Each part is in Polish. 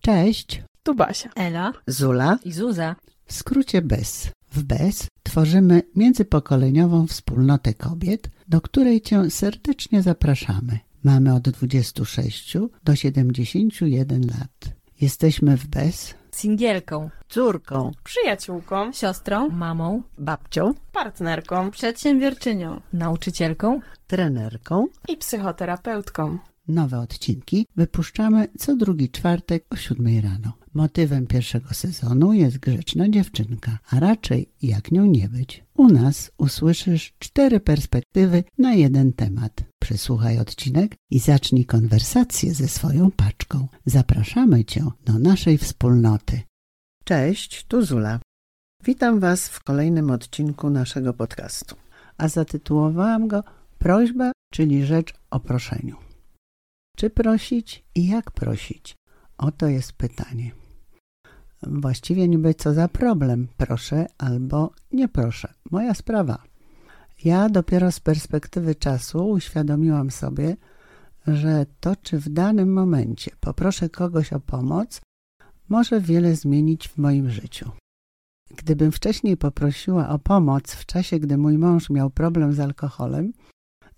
Cześć, Tu Basia. Ela Zula, i Zuza. w skrócie BES. W BES tworzymy międzypokoleniową wspólnotę kobiet, do której Cię serdecznie zapraszamy. Mamy od 26 do 71 lat. Jesteśmy w BES Singielką, córką, Przyjaciółką, siostrą, mamą, babcią, partnerką przedsiębiorczynią. nauczycielką. trenerką. i psychoterapeutką. Nowe odcinki wypuszczamy co drugi czwartek o 7 rano. Motywem pierwszego sezonu jest grzeczna dziewczynka, a raczej jak nią nie być. U nas usłyszysz cztery perspektywy na jeden temat. Przesłuchaj odcinek i zacznij konwersację ze swoją paczką. Zapraszamy Cię do naszej wspólnoty. Cześć, tu Zula. Witam Was w kolejnym odcinku naszego podcastu. A zatytułowałam go Prośba, czyli rzecz o proszeniu. Czy prosić i jak prosić? Oto jest pytanie. Właściwie niby co za problem, proszę albo nie proszę. Moja sprawa. Ja dopiero z perspektywy czasu uświadomiłam sobie, że to, czy w danym momencie poproszę kogoś o pomoc, może wiele zmienić w moim życiu. Gdybym wcześniej poprosiła o pomoc w czasie, gdy mój mąż miał problem z alkoholem,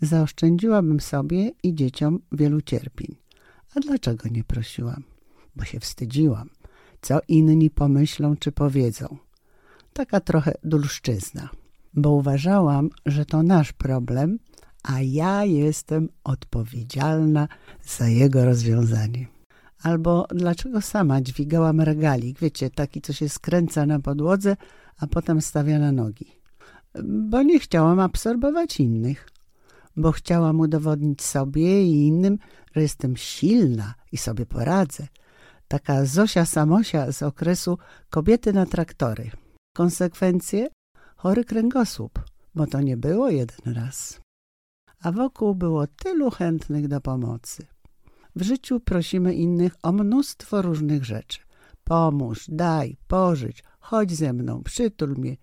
zaoszczędziłabym sobie i dzieciom wielu cierpień. A dlaczego nie prosiłam? Bo się wstydziłam. Co inni pomyślą czy powiedzą? Taka trochę dulszczyzna. Bo uważałam, że to nasz problem, a ja jestem odpowiedzialna za jego rozwiązanie. Albo dlaczego sama dźwigałam regalik, wiecie, taki, co się skręca na podłodze, a potem stawia na nogi. Bo nie chciałam absorbować innych bo chciałam udowodnić sobie i innym, że jestem silna i sobie poradzę. Taka Zosia Samosia z okresu kobiety na traktory. Konsekwencje? Chory kręgosłup, bo to nie było jeden raz. A wokół było tylu chętnych do pomocy. W życiu prosimy innych o mnóstwo różnych rzeczy. Pomóż, daj, pożycz, chodź ze mną, przytul mnie,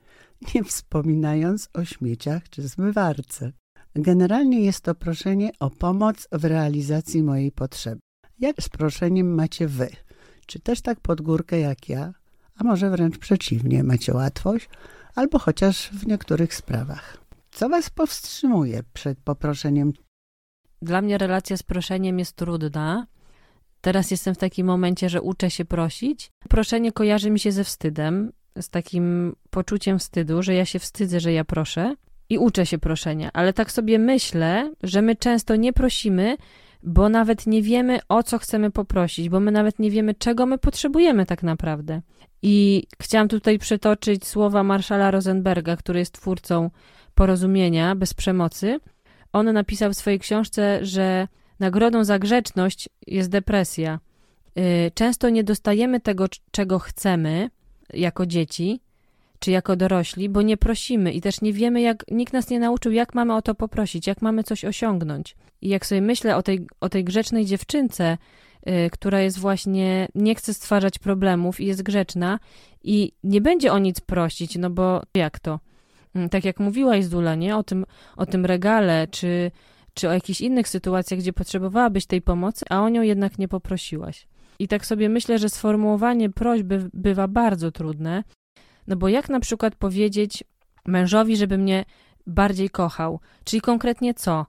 nie wspominając o śmieciach czy zmywarce. Generalnie jest to proszenie o pomoc w realizacji mojej potrzeby. Jak z proszeniem macie wy? Czy też tak pod górkę jak ja? A może wręcz przeciwnie, macie łatwość? Albo chociaż w niektórych sprawach. Co was powstrzymuje przed poproszeniem? Dla mnie relacja z proszeniem jest trudna. Teraz jestem w takim momencie, że uczę się prosić. Proszenie kojarzy mi się ze wstydem, z takim poczuciem wstydu, że ja się wstydzę, że ja proszę i uczę się proszenia, ale tak sobie myślę, że my często nie prosimy, bo nawet nie wiemy, o co chcemy poprosić, bo my nawet nie wiemy, czego my potrzebujemy tak naprawdę. I chciałam tutaj przytoczyć słowa Marszala Rosenberga, który jest twórcą porozumienia bez przemocy. On napisał w swojej książce, że nagrodą za grzeczność jest depresja. Y, Często nie dostajemy tego, czego chcemy jako dzieci, czy jako dorośli, bo nie prosimy i też nie wiemy, jak nikt nas nie nauczył, jak mamy o to poprosić, jak mamy coś osiągnąć. I jak sobie myślę o tej, o tej grzecznej dziewczynce, y, która jest właśnie, nie chce stwarzać problemów i jest grzeczna i nie będzie o nic prosić, no bo jak to? Mm, Tak jak mówiłaś, Zula, nie? O tym, o tym regale, czy, czy o jakichś innych sytuacjach, gdzie potrzebowałabyś tej pomocy, a o nią jednak nie poprosiłaś. I tak sobie myślę, że sformułowanie prośby bywa bardzo trudne, no bo jak na przykład powiedzieć mężowi, żeby mnie bardziej kochał? Czyli konkretnie co?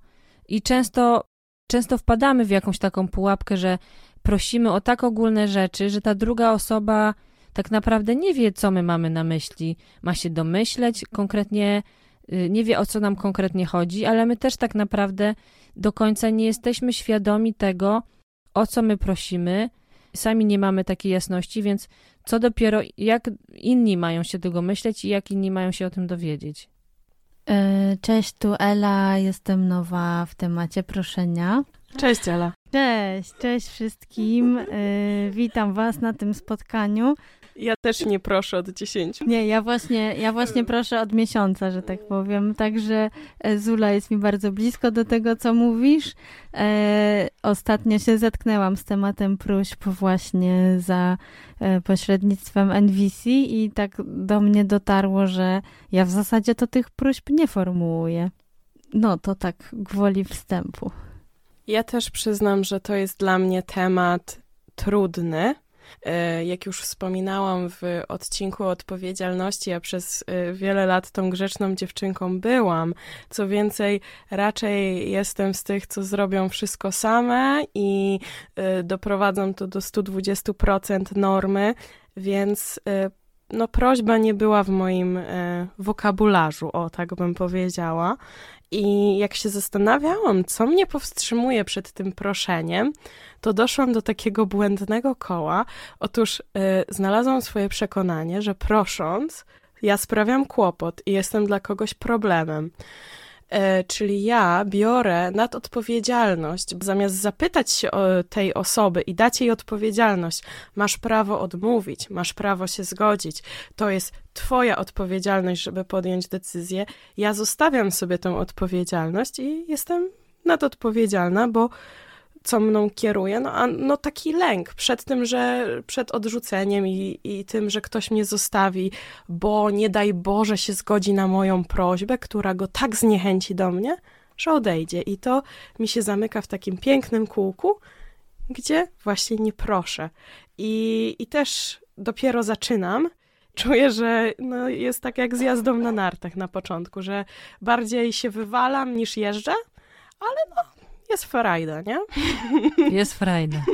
I często, często wpadamy w jakąś taką pułapkę, że prosimy o tak ogólne rzeczy, że ta druga osoba tak naprawdę nie wie, co my mamy na myśli. Ma się domyśleć konkretnie, y, nie wie o co nam konkretnie chodzi, ale my też tak naprawdę do końca nie jesteśmy świadomi tego, o co my prosimy. Sami nie mamy takiej jasności, więc co dopiero, jak inni mają się tego myśleć i jak inni mają się o tym dowiedzieć. E, Cześć, tu Ela, jestem nowa w temacie proszenia. Cześć, Ela. Cześć, cześć wszystkim. E, Witam Was na tym spotkaniu. Ja też nie proszę od 10. Nie, ja właśnie, ja właśnie proszę od miesiąca, że tak powiem. Także e, Zula jest mi bardzo blisko do tego, co mówisz. E, ostatnio się zetknęłam z tematem próśb właśnie za e, pośrednictwem NVC i tak do mnie dotarło, że ja w zasadzie to tych próśb nie formułuję. No to tak gwoli wstępu. Ja też przyznam, że to jest dla mnie temat trudny. E, jak już wspominałam w odcinku o odpowiedzialności, ja przez e, wiele lat tą grzeczną dziewczynką byłam. Co więcej, raczej jestem z tych, co zrobią wszystko same i e, doprowadzą to do 120% normy, więc no, prośba nie była w moim wokabularzu, o tak bym powiedziała. I jak się zastanawiałam, co mnie powstrzymuje przed tym proszeniem, to doszłam do takiego błędnego koła. Otóż y, znalazłam swoje przekonanie, że prosząc, ja sprawiam kłopot i jestem dla kogoś problemem. E, czyli ja biorę nad odpowiedzialność, zamiast zapytać się o tej osoby i dać jej odpowiedzialność, masz prawo odmówić, masz prawo się zgodzić, to jest Twoja odpowiedzialność, żeby podjąć decyzję. Ja zostawiam sobie tę odpowiedzialność i jestem nadodpowiedzialna, bo co mną kieruje, no, a, no taki lęk przed tym, że przed odrzuceniem i, i tym, że ktoś mnie zostawi, bo nie daj Boże się zgodzi na moją prośbę, która go tak zniechęci do mnie, że odejdzie. I to mi się zamyka w takim pięknym kółku, gdzie właśnie nie proszę. I, i też dopiero zaczynam. Czuję, że no, jest tak jak z jazdą na nartach na początku, że bardziej się wywalam niż jeżdżę, ale no, jest frajda, nie? Jest frajda.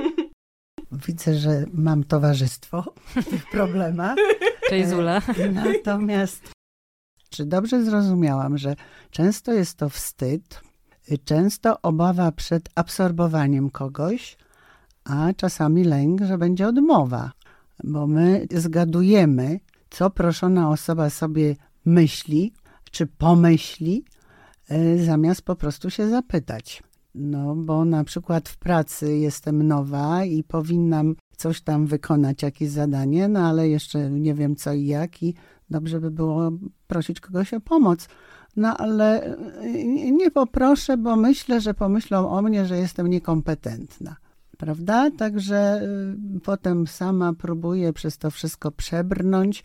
Widzę, że mam towarzystwo w tych problemach. Cześć Zula. E, natomiast czy dobrze zrozumiałam, że często jest to wstyd, często obawa przed absorbowaniem kogoś, a czasami lęk, że będzie odmowa, bo my zgadujemy, co proszona osoba sobie myśli, czy pomyśli, e, zamiast po prostu się zapytać. No, bo na przykład w pracy jestem nowa i powinnam coś tam wykonać, jakieś zadanie, no ale jeszcze nie wiem co i jak i dobrze by było prosić kogoś o pomoc. No ale y, nie poproszę, bo myślę, że pomyślą o mnie, że jestem niekompetentna. Prawda? Także y, potem sama próbuję przez to wszystko przebrnąć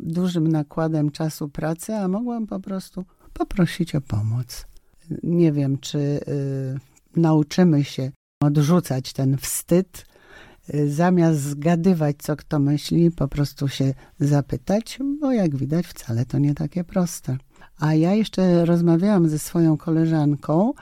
dużym nakładem czasu pracy, a mogłam po prostu poprosić o pomoc nie wiem, czy y, nauczymy się odrzucać ten wstyd, y, zamiast zgadywać, co kto myśli, po prostu się zapytać, bo jak widać, wcale to nie takie proste. A ja jeszcze rozmawiałam ze swoją koleżanką,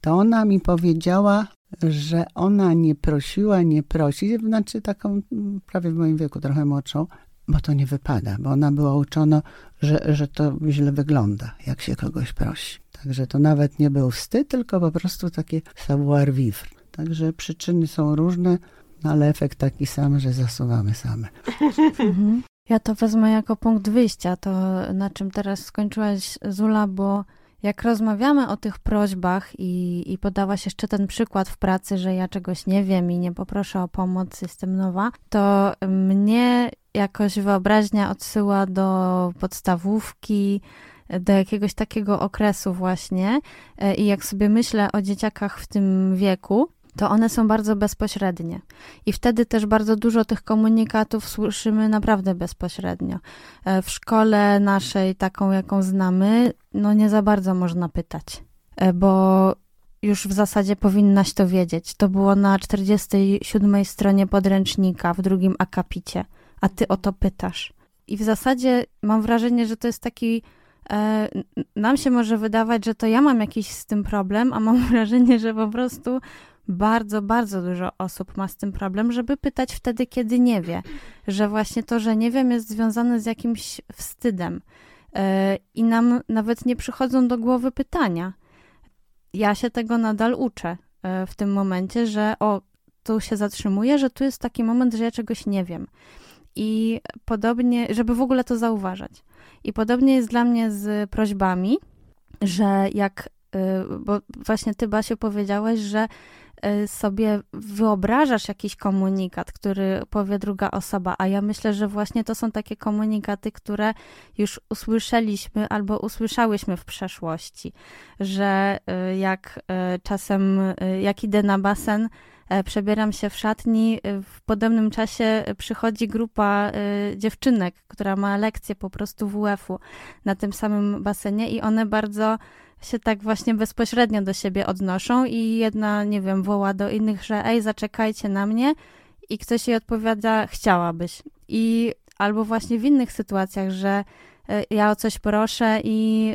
to ona mi powiedziała, że ona nie prosiła, nie prosi, znaczy taką prawie w moim wieku, trochę młodszą, bo to nie wypada, bo ona była uczona, że, że to źle wygląda, jak się kogoś prosi. Także to nawet nie był wstyd, tylko po prostu takie savoir vivre. Także przyczyny są różne, no ale efekt taki sam, że zasuwamy same. Ja to wezmę jako punkt wyjścia, to na czym teraz skończyłaś Zula, bo jak rozmawiamy o tych prośbach i, i podałaś jeszcze ten przykład w pracy, że ja czegoś nie wiem i nie poproszę o pomoc, jestem nowa, to mnie jakoś wyobraźnia odsyła do podstawówki, do jakiegoś takiego okresu właśnie e, i jak sobie myślę o dzieciakach w tym wieku, to one są bardzo bezpośrednie. I wtedy też bardzo dużo tych komunikatów słyszymy naprawdę bezpośrednio. E, w szkole naszej, taką jaką znamy, no nie za bardzo można pytać, e, bo już w zasadzie powinnaś to wiedzieć. To było na 47 stronie podręcznika w drugim akapicie, a ty o to pytasz. I w zasadzie mam wrażenie, że to jest taki nam się może wydawać, że to ja mam jakiś z tym problem, a mam wrażenie, że po prostu bardzo, bardzo dużo osób ma z tym problem, żeby pytać wtedy, kiedy nie wie. Że właśnie to, że nie wiem, jest związane z jakimś wstydem. E, I nam nawet nie przychodzą do głowy pytania. Ja się tego nadal uczę e, w tym momencie, że o, tu się zatrzymuję, że tu jest taki moment, że ja czegoś nie wiem. I podobnie, żeby w ogóle to zauważać. I podobnie jest dla mnie z prośbami, że jak, y, bo właśnie ty, Basiu, powiedziałeś, że y, sobie wyobrażasz jakiś komunikat, który powie druga osoba, a ja myślę, że właśnie to są takie komunikaty, które już usłyszeliśmy albo usłyszałyśmy w przeszłości, że y, jak czasem, jak idę na basen, przebieram się w szatni. E, w podobnym czasie przychodzi grupa e, dziewczynek, która ma lekcję po prostu WF-u na tym samym basenie i one bardzo się tak właśnie bezpośrednio do siebie odnoszą i jedna, nie wiem, woła do innych, że ej, zaczekajcie na mnie i ktoś jej odpowiada, chciałabyś. I albo właśnie w innych sytuacjach, że ja o coś proszę i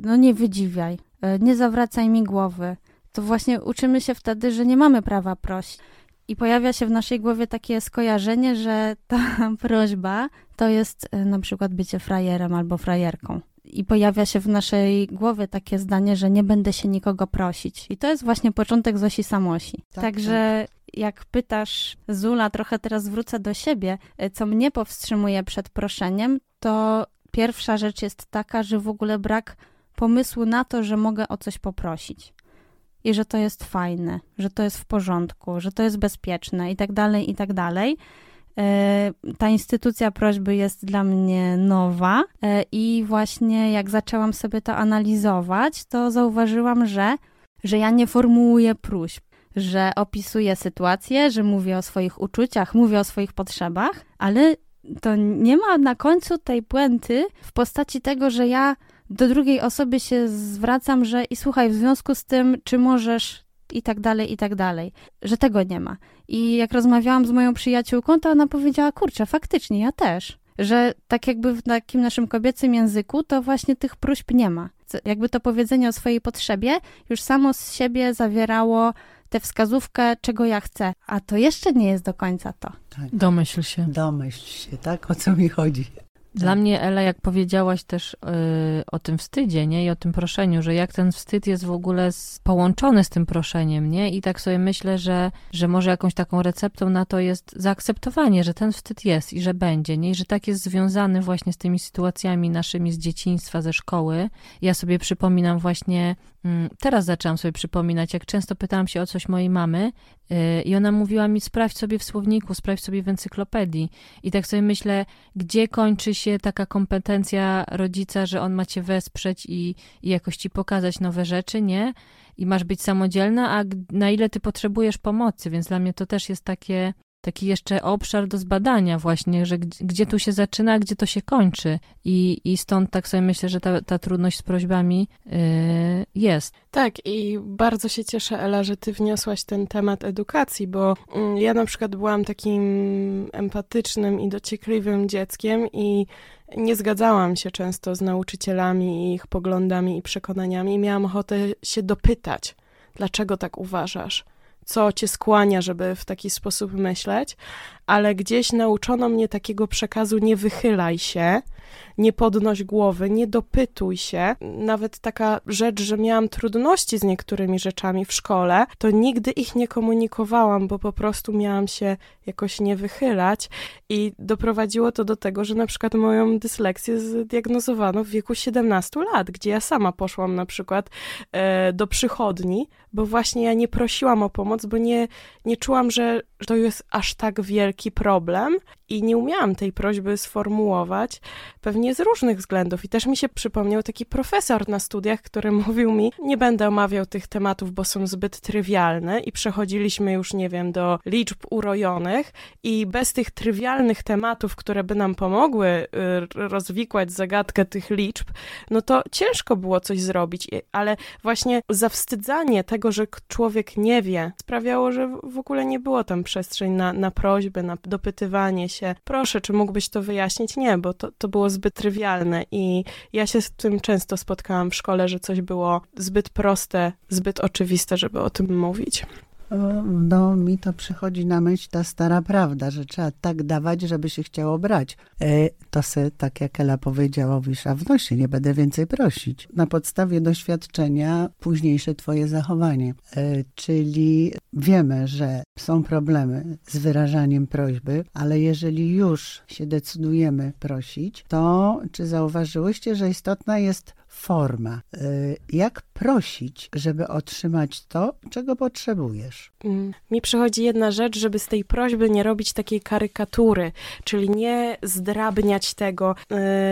no nie wydziwiaj, nie zawracaj mi głowy, to właśnie uczymy się wtedy, że nie mamy prawa prosić. I pojawia się w naszej głowie takie skojarzenie, że ta prośba to jest e, na przykład bycie frajerem albo frajerką. I pojawia się w naszej głowie takie zdanie, że nie będę się nikogo prosić. I to jest właśnie początek Zosi Samosi. Tak, Także tak. jak pytasz Zula, trochę teraz wrócę do siebie, e, co mnie powstrzymuje przed proszeniem, to pierwsza rzecz jest taka, że w ogóle brak pomysłu na to, że mogę o coś poprosić i że to jest fajne, że to jest w porządku, że to jest bezpieczne i tak dalej, i tak dalej. E, ta instytucja prośby jest dla mnie nowa e, i właśnie jak zaczęłam sobie to analizować, to zauważyłam, że, że ja nie formułuję próśb, że opisuję sytuację, że mówię o swoich uczuciach, mówię o swoich potrzebach, ale to nie ma na końcu tej puenty w postaci tego, że ja do drugiej osoby się zwracam, że i słuchaj, w związku z tym, czy możesz i tak dalej, i tak dalej, że tego nie ma. I jak rozmawiałam z moją przyjaciółką, to ona powiedziała, kurczę, faktycznie, ja też. Że tak jakby w takim naszym kobiecym języku, to właśnie tych próśb nie ma. Jakby to powiedzenie o swojej potrzebie już samo z siebie zawierało tę wskazówkę, czego ja chcę. A to jeszcze nie jest do końca to. Tak. Domyśl się. Domyśl się, tak? O co mi chodzi? Dla tak. mnie, Ela, jak powiedziałaś też yy, o tym wstydzie, nie? I o tym proszeniu, że jak ten wstyd jest w ogóle z, połączony z tym proszeniem, nie? I tak sobie myślę, że, że może jakąś taką receptą na to jest zaakceptowanie, że ten wstyd jest i że będzie, nie? I że tak jest związany właśnie z tymi sytuacjami naszymi z dzieciństwa, ze szkoły. Ja sobie przypominam właśnie, teraz zaczęłam sobie przypominać, jak często pytałam się o coś mojej mamy yy, i ona mówiła mi, sprawdź sobie w słowniku, sprawdź sobie w encyklopedii. I tak sobie myślę, gdzie kończy się się taka kompetencja rodzica, że on ma cię wesprzeć i, i jakoś ci pokazać nowe rzeczy, nie? I masz być samodzielna, a na ile ty potrzebujesz pomocy, więc dla mnie to też jest takie taki jeszcze obszar do zbadania właśnie, że gdzie, gdzie tu się zaczyna, gdzie to się kończy. I, i stąd tak sobie myślę, że ta, ta trudność z prośbami yy, jest. Tak i bardzo się cieszę, Ela, że ty wniosłaś ten temat edukacji, bo mm, ja na przykład byłam takim empatycznym i dociekliwym dzieckiem i nie zgadzałam się często z nauczycielami i ich poglądami i przekonaniami i miałam ochotę się dopytać, dlaczego tak uważasz? Co cię skłania, żeby w taki sposób myśleć, ale gdzieś nauczono mnie takiego przekazu nie wychylaj się, nie podnoś głowy, nie dopytuj się. Nawet taka rzecz, że miałam trudności z niektórymi rzeczami w szkole, to nigdy ich nie komunikowałam, bo po prostu miałam się jakoś nie wychylać i doprowadziło to do tego, że na przykład moją dysleksję zdiagnozowano w wieku 17 lat, gdzie ja sama poszłam na przykład e, do przychodni, bo właśnie ja nie prosiłam o pomoc, bo nie, nie czułam, że to jest aż tak wielki problem i nie umiałam tej prośby sformułować, pewnie z różnych względów. I też mi się przypomniał taki profesor na studiach, który mówił mi, nie będę omawiał tych tematów, bo są zbyt trywialne i przechodziliśmy już, nie wiem, do liczb urojonych i bez tych trywialnych tematów, które by nam pomogły y, rozwikłać zagadkę tych liczb, no to ciężko było coś zrobić, ale właśnie zawstydzanie tego, że człowiek nie wie, sprawiało, że w ogóle nie było tam przestrzeń na, na prośbę, na dopytywanie się, proszę, czy mógłbyś to wyjaśnić? Nie, bo to, to było zbyt trywialne i ja się z tym często spotkałam w szkole, że coś było zbyt proste, zbyt oczywiste, żeby o tym mówić. No, mi to przychodzi na myśl ta stara prawda, że trzeba tak dawać, żeby się chciało brać. E, to se, tak jak Ela powiedziała, mówisz, a wnosi, nie będę więcej prosić. Na podstawie doświadczenia późniejsze twoje zachowanie. E, czyli wiemy, że są problemy z wyrażaniem prośby, ale jeżeli już się decydujemy prosić, to czy zauważyłyście, że istotna jest forma. Y, jak prosić, żeby otrzymać to, czego potrzebujesz? Mm, mi przychodzi jedna rzecz, żeby z tej prośby nie robić takiej karykatury, czyli nie zdrabniać tego,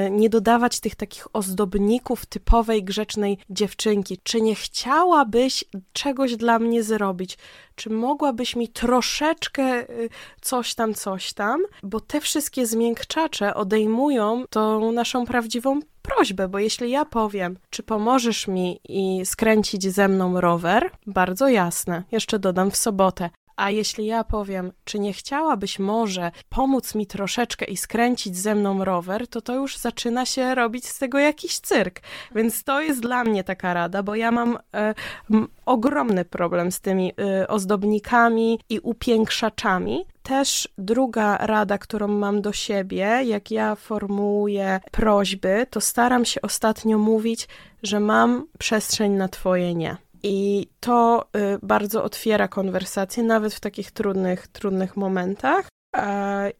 y, nie dodawać tych takich ozdobników typowej grzecznej dziewczynki. Czy nie chciałabyś czegoś dla mnie zrobić? Czy mogłabyś mi troszeczkę y, coś tam, coś tam? Bo te wszystkie zmiękczacze odejmują tą naszą prawdziwą prośbę, bo jeśli ja powiem, czy pomożesz mi i skręcić ze mną rower, bardzo jasne, jeszcze dodam w sobotę. A jeśli ja powiem, czy nie chciałabyś może pomóc mi troszeczkę i skręcić ze mną rower, to to już zaczyna się robić z tego jakiś cyrk. Więc to jest dla mnie taka rada, bo ja mam e, m, ogromny problem z tymi e, ozdobnikami i upiększaczami. Też druga rada, którą mam do siebie, jak ja formułuję prośby, to staram się ostatnio mówić, że mam przestrzeń na Twoje nie. I to y, bardzo otwiera konwersację, nawet w takich trudnych, trudnych momentach.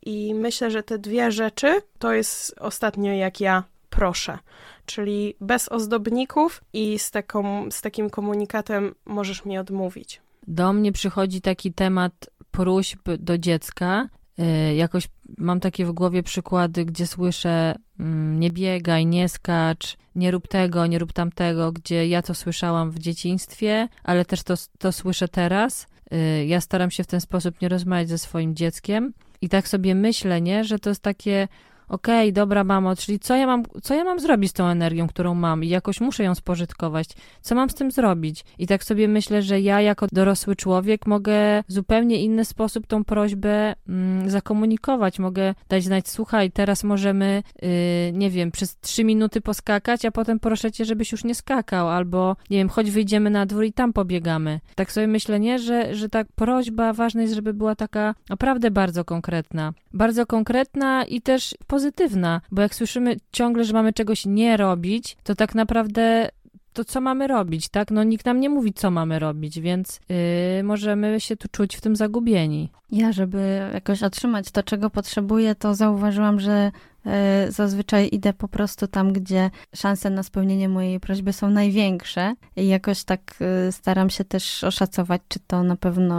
I myślę, że te dwie rzeczy to jest ostatnio jak ja proszę. Czyli bez ozdobników i z, taką, z takim komunikatem możesz mi odmówić. Do mnie przychodzi taki temat próśb do dziecka. Y, jakoś mam takie w głowie przykłady, gdzie słyszę mm, nie biegaj, nie skacz, nie rób tego, nie rób tamtego, gdzie ja to słyszałam w dzieciństwie, ale też to, to słyszę teraz. Y, ja staram się w ten sposób nie rozmawiać ze swoim dzieckiem i tak sobie myślę, nie, że to jest takie okej, okay, dobra mamo, czyli co ja, mam, co ja mam zrobić z tą energią, którą mam i jakoś muszę ją spożytkować? Co mam z tym zrobić? I tak sobie myślę, że ja jako dorosły człowiek mogę w zupełnie inny sposób tą prośbę mm, zakomunikować. Mogę dać znać, słuchaj, teraz możemy, yy, nie wiem, przez trzy minuty poskakać, a potem proszę cię, żebyś już nie skakał, albo, nie wiem, choć wyjdziemy na dwór i tam pobiegamy. Tak sobie myślę, nie, że, że ta prośba ważna jest, żeby była taka naprawdę bardzo konkretna. Bardzo konkretna i też pozytywna bo jak słyszymy ciągle, że mamy czegoś nie robić, to tak naprawdę to co mamy robić, tak? No nikt nam nie mówi, co mamy robić, więc yy, możemy się tu czuć w tym zagubieni. Ja, żeby jakoś otrzymać to, czego potrzebuję, to zauważyłam, że zazwyczaj idę po prostu tam, gdzie szanse na spełnienie mojej prośby są największe i jakoś tak e, staram się też oszacować, czy to na pewno,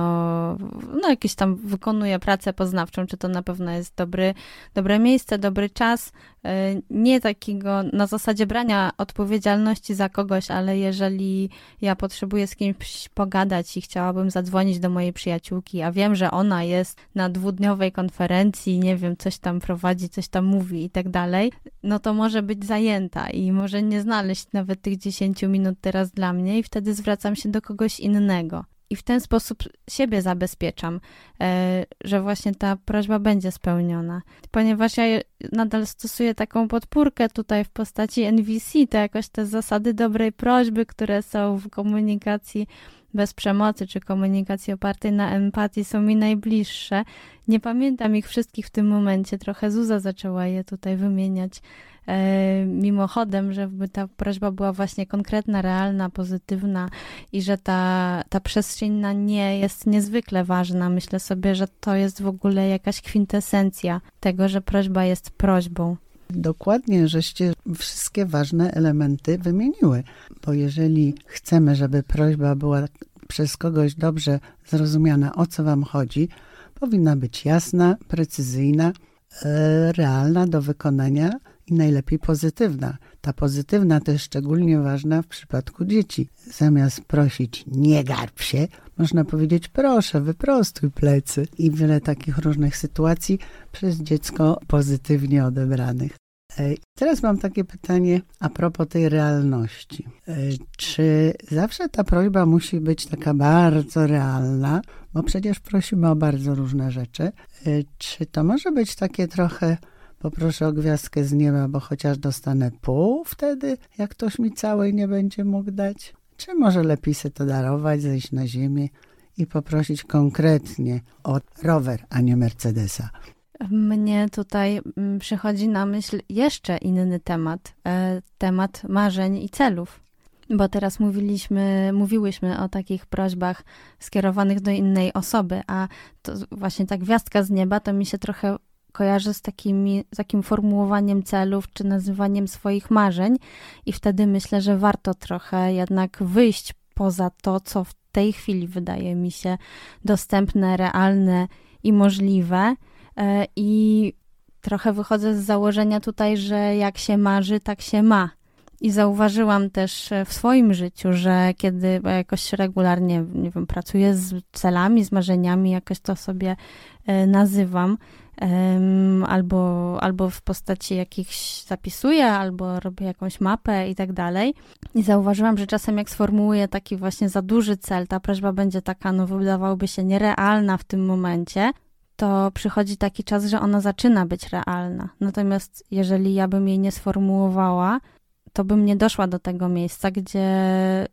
no jakieś tam wykonuję pracę poznawczą, czy to na pewno jest dobry, dobre miejsce, dobry czas. E, nie takiego na zasadzie brania odpowiedzialności za kogoś, ale jeżeli ja potrzebuję z kimś pogadać i chciałabym zadzwonić do mojej przyjaciółki, a wiem, że ona jest na dwudniowej konferencji, nie wiem, coś tam prowadzi, coś tam mówi, mówi i tak dalej, no to może być zajęta i może nie znaleźć nawet tych 10 minut teraz dla mnie i wtedy zwracam się do kogoś innego. I w ten sposób siebie zabezpieczam, e, że właśnie ta prośba będzie spełniona. Ponieważ ja nadal stosuję taką podpórkę tutaj w postaci NVC, to jakoś te zasady dobrej prośby, które są w komunikacji bez przemocy czy komunikacji opartej na empatii są mi najbliższe. Nie pamiętam ich wszystkich w tym momencie, trochę Zuza zaczęła je tutaj wymieniać e, mimochodem, żeby ta prośba była właśnie konkretna, realna, pozytywna i że ta, ta przestrzeń na nie jest niezwykle ważna. Myślę sobie, że to jest w ogóle jakaś kwintesencja tego, że prośba jest prośbą. Dokładnie, żeście wszystkie ważne elementy wymieniły, bo jeżeli chcemy, żeby prośba była przez kogoś dobrze zrozumiana, o co Wam chodzi, powinna być jasna, precyzyjna, e, realna do wykonania i najlepiej pozytywna. Ta pozytywna to jest szczególnie ważna w przypadku dzieci. Zamiast prosić nie garb się, można powiedzieć proszę, wyprostuj plecy i wiele takich różnych sytuacji przez dziecko pozytywnie odebranych. E, teraz mam takie pytanie a propos tej realności. E, czy zawsze ta prośba musi być taka bardzo realna? Bo przecież prosimy o bardzo różne rzeczy. E, czy to może być takie trochę poproszę o gwiazdkę z nieba, bo chociaż dostanę pół wtedy, jak ktoś mi całej nie będzie mógł dać? Czy może lepiej sobie to darować, zejść na ziemię i poprosić konkretnie o rower, a nie Mercedesa? Mnie tutaj mm, przychodzi na myśl jeszcze inny temat, e, temat marzeń i celów. Bo teraz mówiliśmy, mówiłyśmy o takich prośbach skierowanych do innej osoby, a to właśnie ta gwiazdka z nieba to mi się trochę kojarzę z, takimi, takim formułowaniem celów czy nazywaniem swoich marzeń, i wtedy myślę, że warto trochę jednak wyjść poza to, co w tej chwili wydaje mi się dostępne, realne i możliwe. E, I trochę wychodzę z założenia tutaj, że jak się marzy, tak się ma. I zauważyłam też e, w swoim życiu, że kiedy jakoś regularnie, nie wiem, pracuję z celami, z marzeniami, jakoś to sobie e, nazywam, albo, albo w postaci jakichś zapisuję, albo robię jakąś mapę i tak dalej. I zauważyłam, że czasem jak sformułuję taki właśnie za duży cel, ta prośba będzie taka, no wydawałoby się nierealna w tym momencie, to przychodzi taki czas, że ona zaczyna być realna. Natomiast jeżeli ja bym jej nie sformułowała, to bym nie doszła do tego miejsca, gdzie y,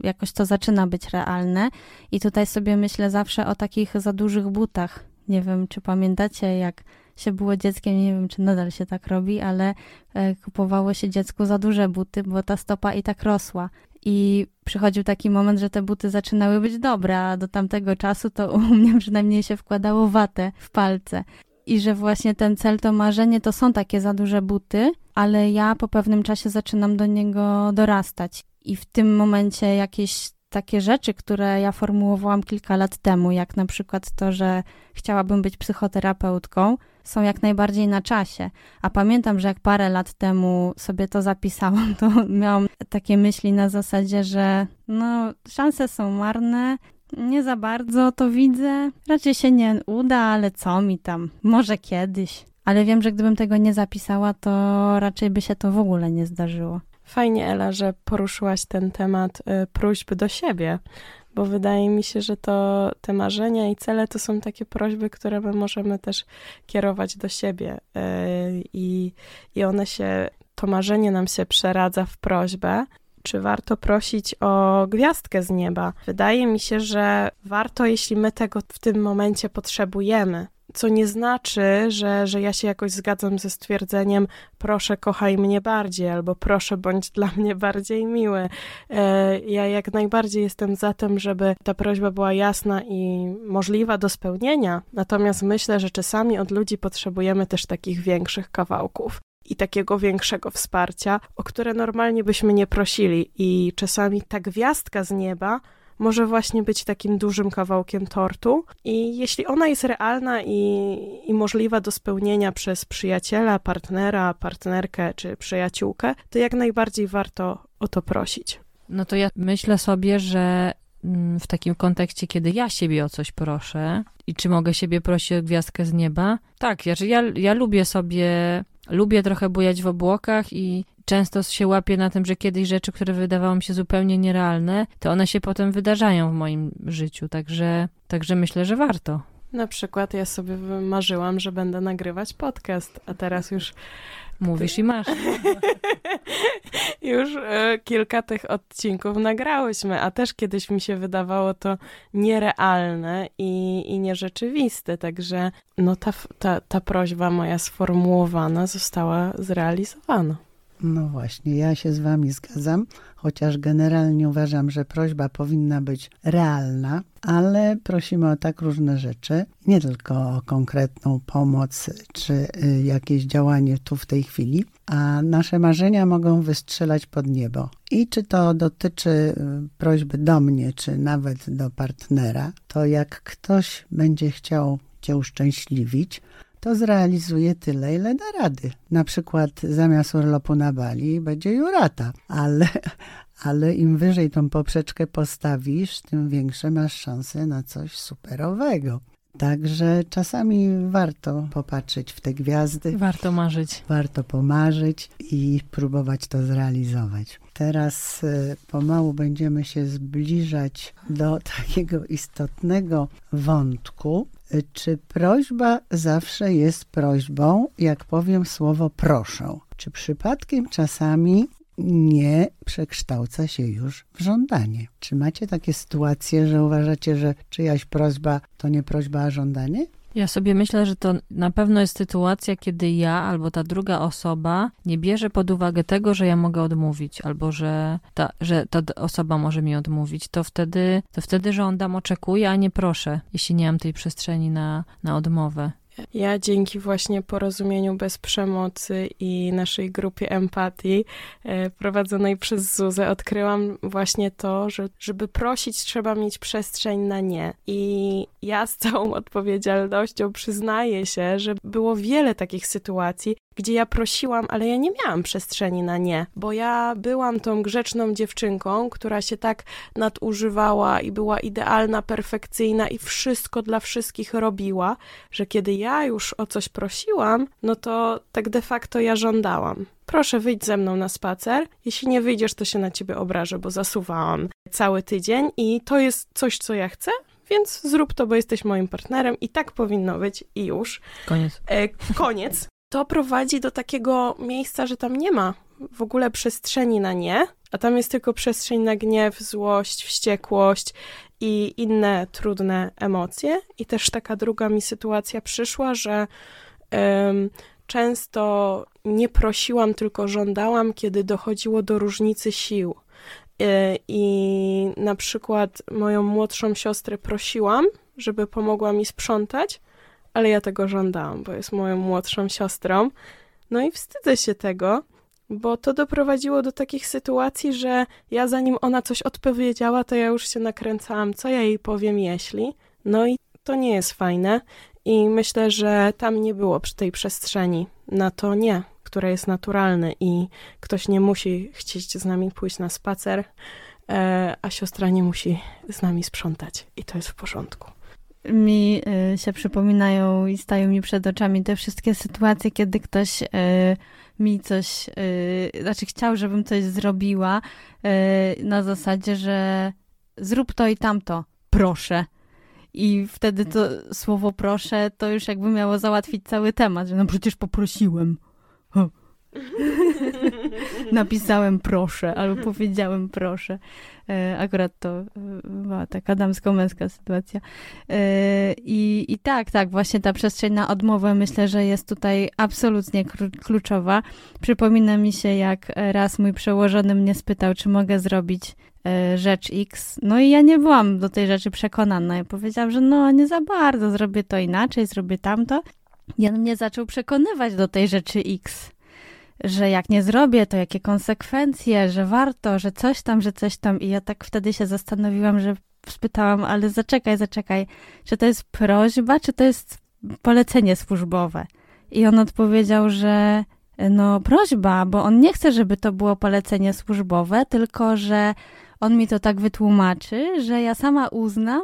jakoś to zaczyna być realne. I tutaj sobie myślę zawsze o takich za dużych butach. Nie wiem, czy pamiętacie, jak się było dzieckiem, nie wiem, czy nadal się tak robi, ale e, kupowało się dziecku za duże buty, bo ta stopa i tak rosła. I przychodził taki moment, że te buty zaczynały być dobre, a do tamtego czasu to u mnie przynajmniej się wkładało watę w palce. I że właśnie ten cel, to marzenie to są takie za duże buty, ale ja po pewnym czasie zaczynam do niego dorastać. I w tym momencie jakieś takie rzeczy, które ja formułowałam kilka lat temu, jak na przykład to, że chciałabym być psychoterapeutką, są jak najbardziej na czasie. A pamiętam, że jak parę lat temu sobie to zapisałam, to miałam takie myśli na zasadzie, że no, szanse są marne, nie za bardzo to widzę. Raczej się nie uda, ale co mi tam? Może kiedyś. Ale wiem, że gdybym tego nie zapisała, to raczej by się to w ogóle nie zdarzyło. Fajnie, Ela, że poruszyłaś ten temat y, próśb do siebie, bo wydaje mi się, że to te marzenia i cele to są takie prośby, które my możemy też kierować do siebie y, i, i one się, to marzenie nam się przeradza w prośbę. Czy warto prosić o gwiazdkę z nieba? Wydaje mi się, że warto, jeśli my tego w tym momencie potrzebujemy co nie znaczy, że, że ja się jakoś zgadzam ze stwierdzeniem proszę kochaj mnie bardziej, albo proszę bądź dla mnie bardziej miły. E, ja jak najbardziej jestem za tym, żeby ta prośba była jasna i możliwa do spełnienia, natomiast myślę, że czasami od ludzi potrzebujemy też takich większych kawałków i takiego większego wsparcia, o które normalnie byśmy nie prosili. I czasami ta gwiazdka z nieba może właśnie być takim dużym kawałkiem tortu. I jeśli ona jest realna i, i możliwa do spełnienia przez przyjaciela, partnera, partnerkę czy przyjaciółkę, to jak najbardziej warto o to prosić. No to ja myślę sobie, że mm, w takim kontekście, kiedy ja siebie o coś proszę i czy mogę siebie prosić o gwiazdkę z nieba? Tak, ja, ja, ja lubię sobie, lubię trochę bujać w obłokach i często się łapię na tym, że kiedyś rzeczy, które wydawały mi się zupełnie nierealne, to one się potem wydarzają w moim życiu, także, także myślę, że warto. Na przykład ja sobie marzyłam, że będę nagrywać podcast, a teraz już. Mówisz i masz. już e, kilka tych odcinków nagrałyśmy, a też kiedyś mi się wydawało to nierealne i, i nierzeczywiste, także no ta, ta, ta prośba moja sformułowana została zrealizowana. No właśnie, ja się z Wami zgadzam, chociaż generalnie uważam, że prośba powinna być realna, ale prosimy o tak różne rzeczy, nie tylko o konkretną pomoc czy y, jakieś działanie tu w tej chwili, a nasze marzenia mogą wystrzelać pod niebo. I czy to dotyczy y, prośby do mnie, czy nawet do partnera, to jak ktoś będzie chciał Cię uszczęśliwić, to zrealizuje tyle, ile da rady. Na przykład zamiast urlopu na Bali będzie jurata, ale, ale im wyżej tą poprzeczkę postawisz, tym większe masz szanse na coś superowego. Także czasami warto popatrzeć w te gwiazdy. Warto marzyć. Warto pomarzyć i próbować to zrealizować. Teraz e, pomału będziemy się zbliżać do takiego istotnego wątku, czy prośba zawsze jest prośbą, jak powiem słowo proszę? Czy przypadkiem czasami nie przekształca się już w żądanie? Czy macie takie sytuacje, że uważacie, że czyjaś prośba to nie prośba, a żądanie? Ja sobie myślę, że to na pewno jest sytuacja, kiedy ja albo ta druga osoba nie bierze pod uwagę tego, że ja mogę odmówić, albo że ta, że ta osoba może mi odmówić. To wtedy, to wtedy żądam, oczekuję, a nie proszę, jeśli nie mam tej przestrzeni na, na odmowę. Ja dzięki właśnie porozumieniu bez przemocy i naszej grupie empatii e, prowadzonej przez Zuzę odkryłam właśnie to, że żeby prosić trzeba mieć przestrzeń na nie. I ja z całą odpowiedzialnością przyznaję się, że było wiele takich sytuacji, gdzie ja prosiłam, ale ja nie miałam przestrzeni na nie, bo ja byłam tą grzeczną dziewczynką, która się tak nadużywała i była idealna, perfekcyjna i wszystko dla wszystkich robiła, że kiedy ja już o coś prosiłam, no to tak de facto ja żądałam. Proszę wyjdź ze mną na spacer. Jeśli nie wyjdziesz, to się na ciebie obrażę, bo zasuwałam cały tydzień i to jest coś, co ja chcę, więc zrób to, bo jesteś moim partnerem i tak powinno być i już. Koniec. E, koniec. To prowadzi do takiego miejsca, że tam nie ma w ogóle przestrzeni na nie, a tam jest tylko przestrzeń na gniew, złość, wściekłość i inne trudne emocje. I też taka druga mi sytuacja przyszła, że um, często nie prosiłam, tylko żądałam, kiedy dochodziło do różnicy sił. E, I na przykład moją młodszą siostrę prosiłam, żeby pomogła mi sprzątać, ale ja tego żądałam, bo jest moją młodszą siostrą. No i wstydzę się tego, bo to doprowadziło do takich sytuacji, że ja zanim ona coś odpowiedziała, to ja już się nakręcałam, co ja jej powiem, jeśli. No i to nie jest fajne. I myślę, że tam nie było przy tej przestrzeni na to nie, które jest naturalne i ktoś nie musi chcieć z nami pójść na spacer, e, a siostra nie musi z nami sprzątać i to jest w porządku mi y, się przypominają i stają mi przed oczami te wszystkie sytuacje, kiedy ktoś y, mi coś, y, znaczy chciał, żebym coś zrobiła na zasadzie, że zrób to i tamto, proszę. I wtedy to słowo proszę to już jakby miało załatwić cały temat, że no przecież poprosiłem. Napisałem proszę, albo powiedziałem proszę. E, akurat to e, była taka damsko-męska sytuacja. E, I, I tak, tak, właśnie ta przestrzeń na odmowę myślę, że jest tutaj absolutnie kluczowa. Przypomina mi się, jak raz mój przełożony mnie spytał, czy mogę zrobić rzecz X. No i ja nie byłam do tej rzeczy przekonana. Ja powiedziałam, że no nie za bardzo, zrobię to inaczej, zrobię tamto. I on mnie zaczął przekonywać do tej rzeczy X że jak nie zrobię, to jakie konsekwencje, że warto, że coś tam, że coś tam. I ja tak wtedy się zastanowiłam, że spytałam, ale zaczekaj, zaczekaj, czy to jest prośba, czy to jest polecenie służbowe? I on odpowiedział, że no prośba, bo on nie chce, żeby to było polecenie służbowe, tylko że on mi to tak wytłumaczy, że ja sama uznam,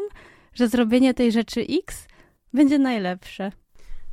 że zrobienie tej rzeczy X będzie najlepsze.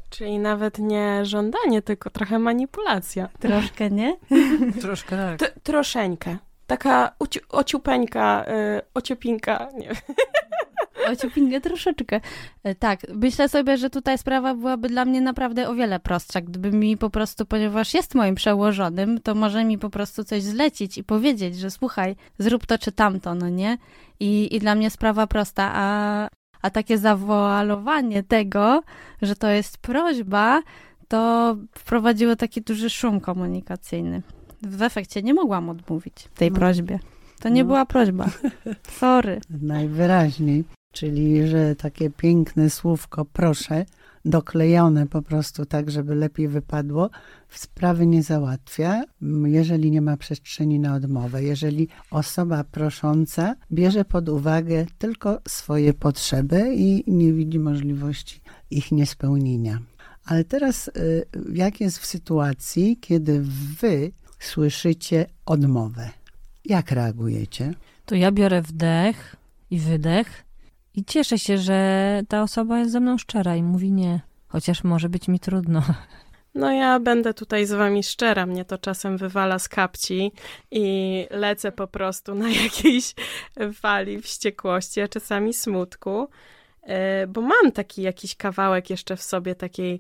Czyli nawet nie żądanie, tylko trochę manipulacja. Troszkę, nie? Troszkę tak. T troszeńkę. Taka uci ociupeńka, y ociupinka, nie Ociupinkę troszeczkę. E, tak, myślę sobie, że tutaj sprawa byłaby dla mnie naprawdę o wiele prostsza, gdyby mi po prostu, ponieważ jest moim przełożonym, to może mi po prostu coś zlecić i powiedzieć, że słuchaj, zrób to czy tamto, no nie? I, i dla mnie sprawa prosta, a, a takie zawoalowanie tego, że to jest prośba, to wprowadziło taki duży szum komunikacyjny. W efekcie nie mogłam odmówić tej no. prośbie. To nie no. była prośba. Sorry. Najwyraźniej. Czyli, że takie piękne słówko proszę doklejone po prostu tak, żeby lepiej wypadło, sprawy nie załatwia, jeżeli nie ma przestrzeni na odmowę, jeżeli osoba prosząca bierze pod uwagę tylko swoje potrzeby i nie widzi możliwości ich niespełnienia. Ale teraz y, jak jest w sytuacji, kiedy wy słyszycie odmowę? Jak reagujecie? To ja biorę wdech i wydech i cieszę się, że ta osoba jest ze mną szczera i mówi nie, chociaż może być mi trudno. No ja będę tutaj z wami szczera, mnie to czasem wywala z kapci i lecę po prostu na jakiejś fali wściekłości, a czasami smutku, e, bo mam taki jakiś kawałek jeszcze w sobie takiej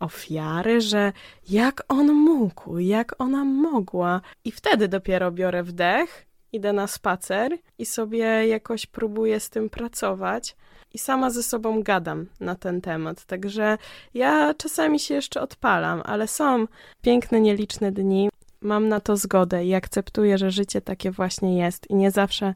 ofiary, że jak on mógł, jak ona mogła. I wtedy dopiero biorę wdech idę na spacer i sobie jakoś próbuję z tym pracować i sama ze sobą gadam na ten temat. Także ja czasami się jeszcze odpalam, ale są piękne, nieliczne dni. Mam na to zgodę i akceptuję, że życie takie właśnie jest i nie zawsze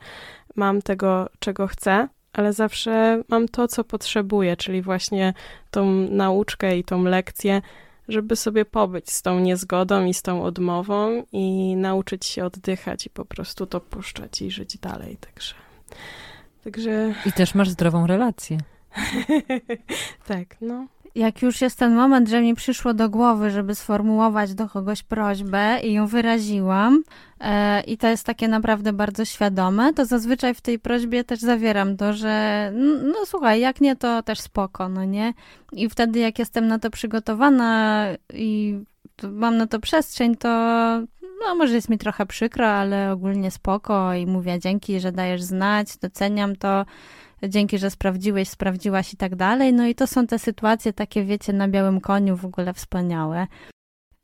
mam tego, czego chcę, ale zawsze mam to, co potrzebuję, czyli właśnie tą nauczkę i tą lekcję, żeby sobie pobyć z tą niezgodą i z tą odmową i nauczyć się oddychać i po prostu to puszczać i żyć dalej. Także. Także... I też masz zdrową relację. tak, no jak już jest ten moment, że mi przyszło do głowy, żeby sformułować do kogoś prośbę i ją wyraziłam, e, i to jest takie naprawdę bardzo świadome, to zazwyczaj w tej prośbie też zawieram to, że no słuchaj, jak nie, to też spoko, no nie? I wtedy, jak jestem na to przygotowana i mam na to przestrzeń, to no może jest mi trochę przykro, ale ogólnie spoko i mówię dzięki, że dajesz znać, doceniam to dzięki, że sprawdziłeś, sprawdziłaś i tak dalej. No i to są te sytuacje takie, wiecie, na białym koniu w ogóle wspaniałe.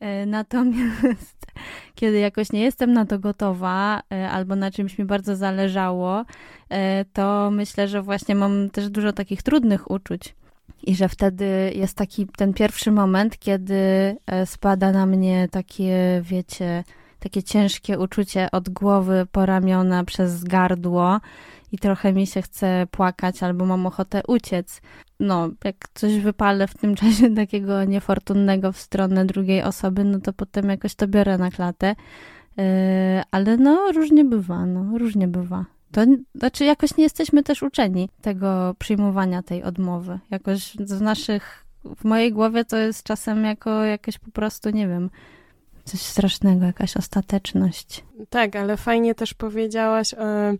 E, natomiast kiedy jakoś nie jestem na to gotowa, e, albo na czymś mi bardzo zależało, e, to myślę, że właśnie mam też dużo takich trudnych uczuć. I że wtedy jest taki ten pierwszy moment, kiedy spada na mnie takie, wiecie, takie ciężkie uczucie od głowy po ramiona przez gardło i trochę mi się chce płakać albo mam ochotę uciec. No, jak coś wypalę w tym czasie takiego niefortunnego w stronę drugiej osoby, no to potem jakoś to biorę na klatę. Yy, ale no, różnie bywa, no, różnie bywa. To znaczy, jakoś nie jesteśmy też uczeni tego przyjmowania tej odmowy. Jakoś w naszych, w mojej głowie to jest czasem jako jakieś po prostu, nie wiem, coś strasznego, jakaś ostateczność. Tak, ale fajnie też powiedziałaś e,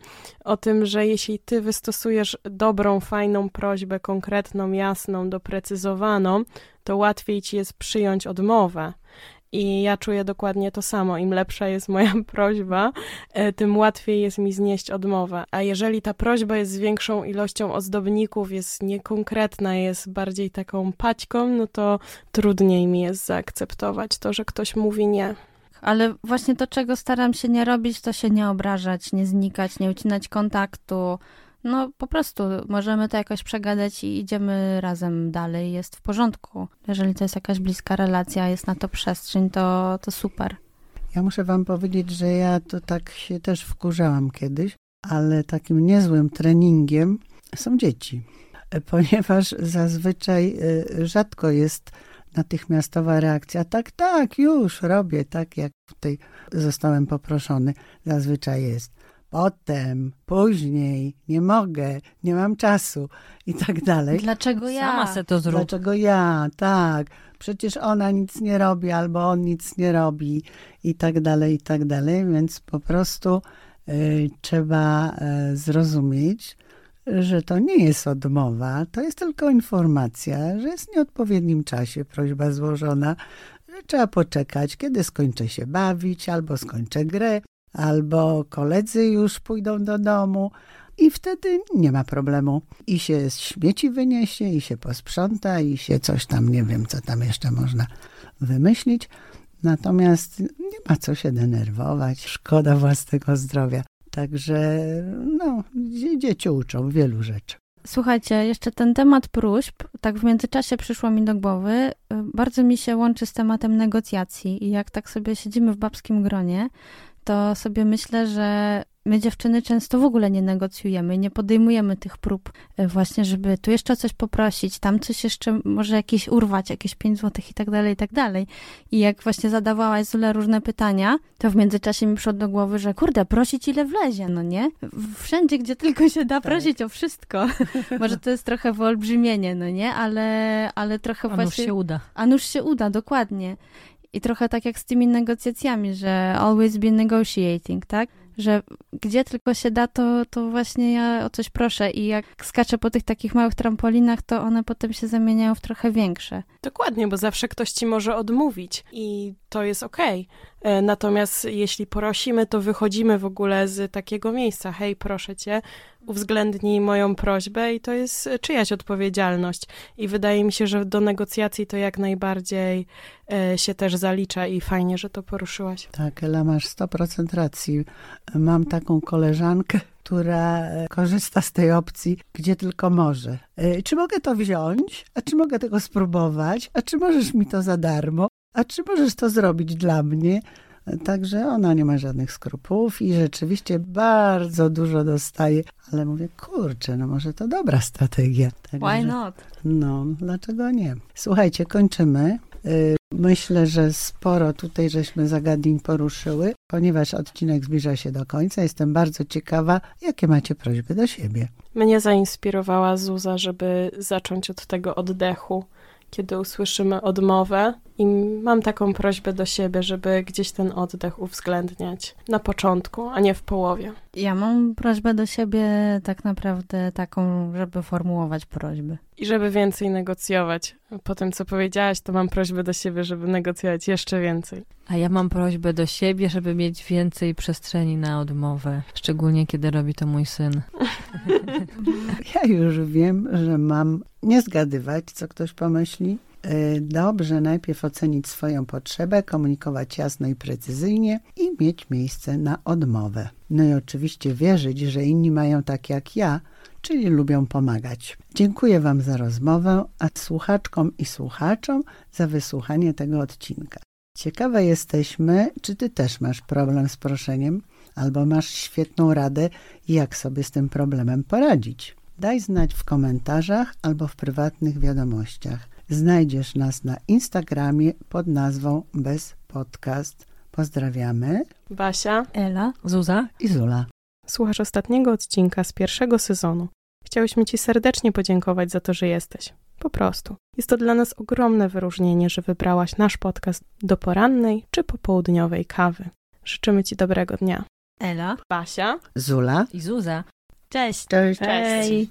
o tym, że jeśli ty wystosujesz dobrą, fajną prośbę, konkretną, jasną, doprecyzowaną, to łatwiej ci jest przyjąć odmowę. I ja czuję dokładnie to samo. Im lepsza jest moja prośba, e, tym łatwiej jest mi znieść odmowę. A jeżeli ta prośba jest z większą ilością ozdobników, jest niekonkretna, jest bardziej taką paćką, no to trudniej mi jest zaakceptować to, że ktoś mówi nie. Ale właśnie to, czego staram się nie robić, to się nie obrażać, nie znikać, nie ucinać kontaktu, no po prostu możemy to jakoś przegadać i idziemy razem dalej, jest w porządku. Jeżeli to jest jakaś bliska relacja, jest na to przestrzeń, to, to super. Ja muszę wam powiedzieć, że ja to tak się też wkurzałam kiedyś, ale takim niezłym treningiem są dzieci, ponieważ zazwyczaj y, rzadko jest natychmiastowa reakcja. Tak, tak, już robię, tak jak tutaj zostałem poproszony. Zazwyczaj jest potem, później, nie mogę, nie mam czasu i tak dalej. Dlaczego ja? Sama se to zrób. Dlaczego ja? Tak. Przecież ona nic nie robi, albo on nic nie robi i tak dalej, i tak dalej. Więc po prostu y, trzeba y, zrozumieć, że to nie jest odmowa, to jest tylko informacja, że jest w nieodpowiednim czasie prośba złożona, że trzeba poczekać, kiedy skończę się bawić, albo skończę grę, albo koledzy już pójdą do domu i wtedy nie ma problemu. I się śmieci wyniesie, i się posprząta, i się coś tam, nie wiem, co tam jeszcze można wymyślić. Natomiast nie ma co się denerwować, szkoda własnego zdrowia. Także no, dzieci uczą wielu rzeczy. Słuchajcie, jeszcze ten temat próśb, tak w międzyczasie przyszło mi do głowy, bardzo mi się łączy z tematem negocjacji. I jak tak sobie siedzimy w babskim gronie, to sobie myślę, że my dziewczyny często w ogóle nie negocjujemy, nie podejmujemy tych prób e, właśnie, żeby tu jeszcze coś poprosić, tam coś jeszcze może jakieś urwać, jakieś 5 złotych i tak dalej, i tak dalej. I jak właśnie zadawałaś Zule różne pytania, to w międzyczasie mi przyszło do głowy, że kurde, prosić ile wlezie, no nie? Wszędzie, gdzie tylko się da tak. prosić o wszystko. może to jest trochę wyolbrzymienie, no nie? Ale, ale trochę a właśnie... A się uda. A nuż się uda, dokładnie. I trochę tak jak z tymi negocjacjami, że always be negotiating, tak? Że gdzie tylko się da, to, to właśnie ja o coś proszę. I jak skaczę po tych takich małych trampolinach, to one potem się zamieniają w trochę większe. Dokładnie, bo zawsze ktoś ci może odmówić i to jest okej. Okay. E, natomiast jeśli prosimy, to wychodzimy w ogóle z takiego miejsca. Hej, proszę cię, uwzględnij moją prośbę i to jest czyjaś odpowiedzialność. I wydaje mi się, że do negocjacji to jak najbardziej e, się też zalicza i fajnie, że to poruszyłaś. Tak, Ela, masz 100% racji. Mam taką koleżankę, która e, korzysta z tej opcji, gdzie tylko może. Czy mogę to wziąć? A czy mogę tego spróbować? A czy możesz mi to za darmo? A czy możesz to zrobić dla mnie? Także ona nie ma żadnych skrupułów i rzeczywiście bardzo dużo dostaje, ale mówię, kurczę, no może to dobra strategia. Także, Why not? No, dlaczego nie? Słuchajcie, kończymy. Y, Myślę, że sporo tutaj żeśmy zagadnień poruszyły, ponieważ odcinek zbliża się do końca. Jestem bardzo ciekawa, jakie macie prośby do siebie. Mnie zainspirowała Zuza, żeby zacząć od tego oddechu, kiedy usłyszymy odmowę. I mam taką prośbę do siebie, żeby gdzieś ten oddech uwzględniać na początku, a nie w połowie. Ja mam prośbę do siebie tak naprawdę taką, żeby formułować prośby. I żeby więcej negocjować. Po tym, co powiedziałaś, to mam prośbę do siebie, żeby negocjować jeszcze więcej. A ja mam prośbę do siebie, żeby mieć więcej przestrzeni na odmowę, szczególnie kiedy robi to mój syn. Ja już wiem, że mam nie zgadywać, co ktoś pomyśli. Y, Dobrze najpierw ocenić swoją potrzebę, komunikować jasno i precyzyjnie i mieć miejsce na odmowę. No i oczywiście wierzyć, że inni mają tak jak ja, czyli lubią pomagać. Dziękuję Wam za rozmowę, a słuchaczkom i słuchaczom za wysłuchanie tego odcinka. Ciekawe jesteśmy, czy Ty też masz problem z proszeniem, albo masz świetną radę, jak sobie z tym problemem poradzić. Daj znać w komentarzach albo w prywatnych wiadomościach. Znajdziesz nas na Instagramie pod nazwą Bez Podcast. Pozdrawiamy. Basia, Ela? Zuza? i Zula. Słuchasz ostatniego odcinka z pierwszego sezonu. Chciałyśmy Ci serdecznie podziękować za to, że jesteś. Po prostu. Jest to dla nas ogromne wyróżnienie, że wybrałaś nasz podcast do porannej czy popołudniowej kawy. Życzymy Ci dobrego dnia. Ela? Basia. Zula. I Zuza. Cześć! Cześć. Cześć.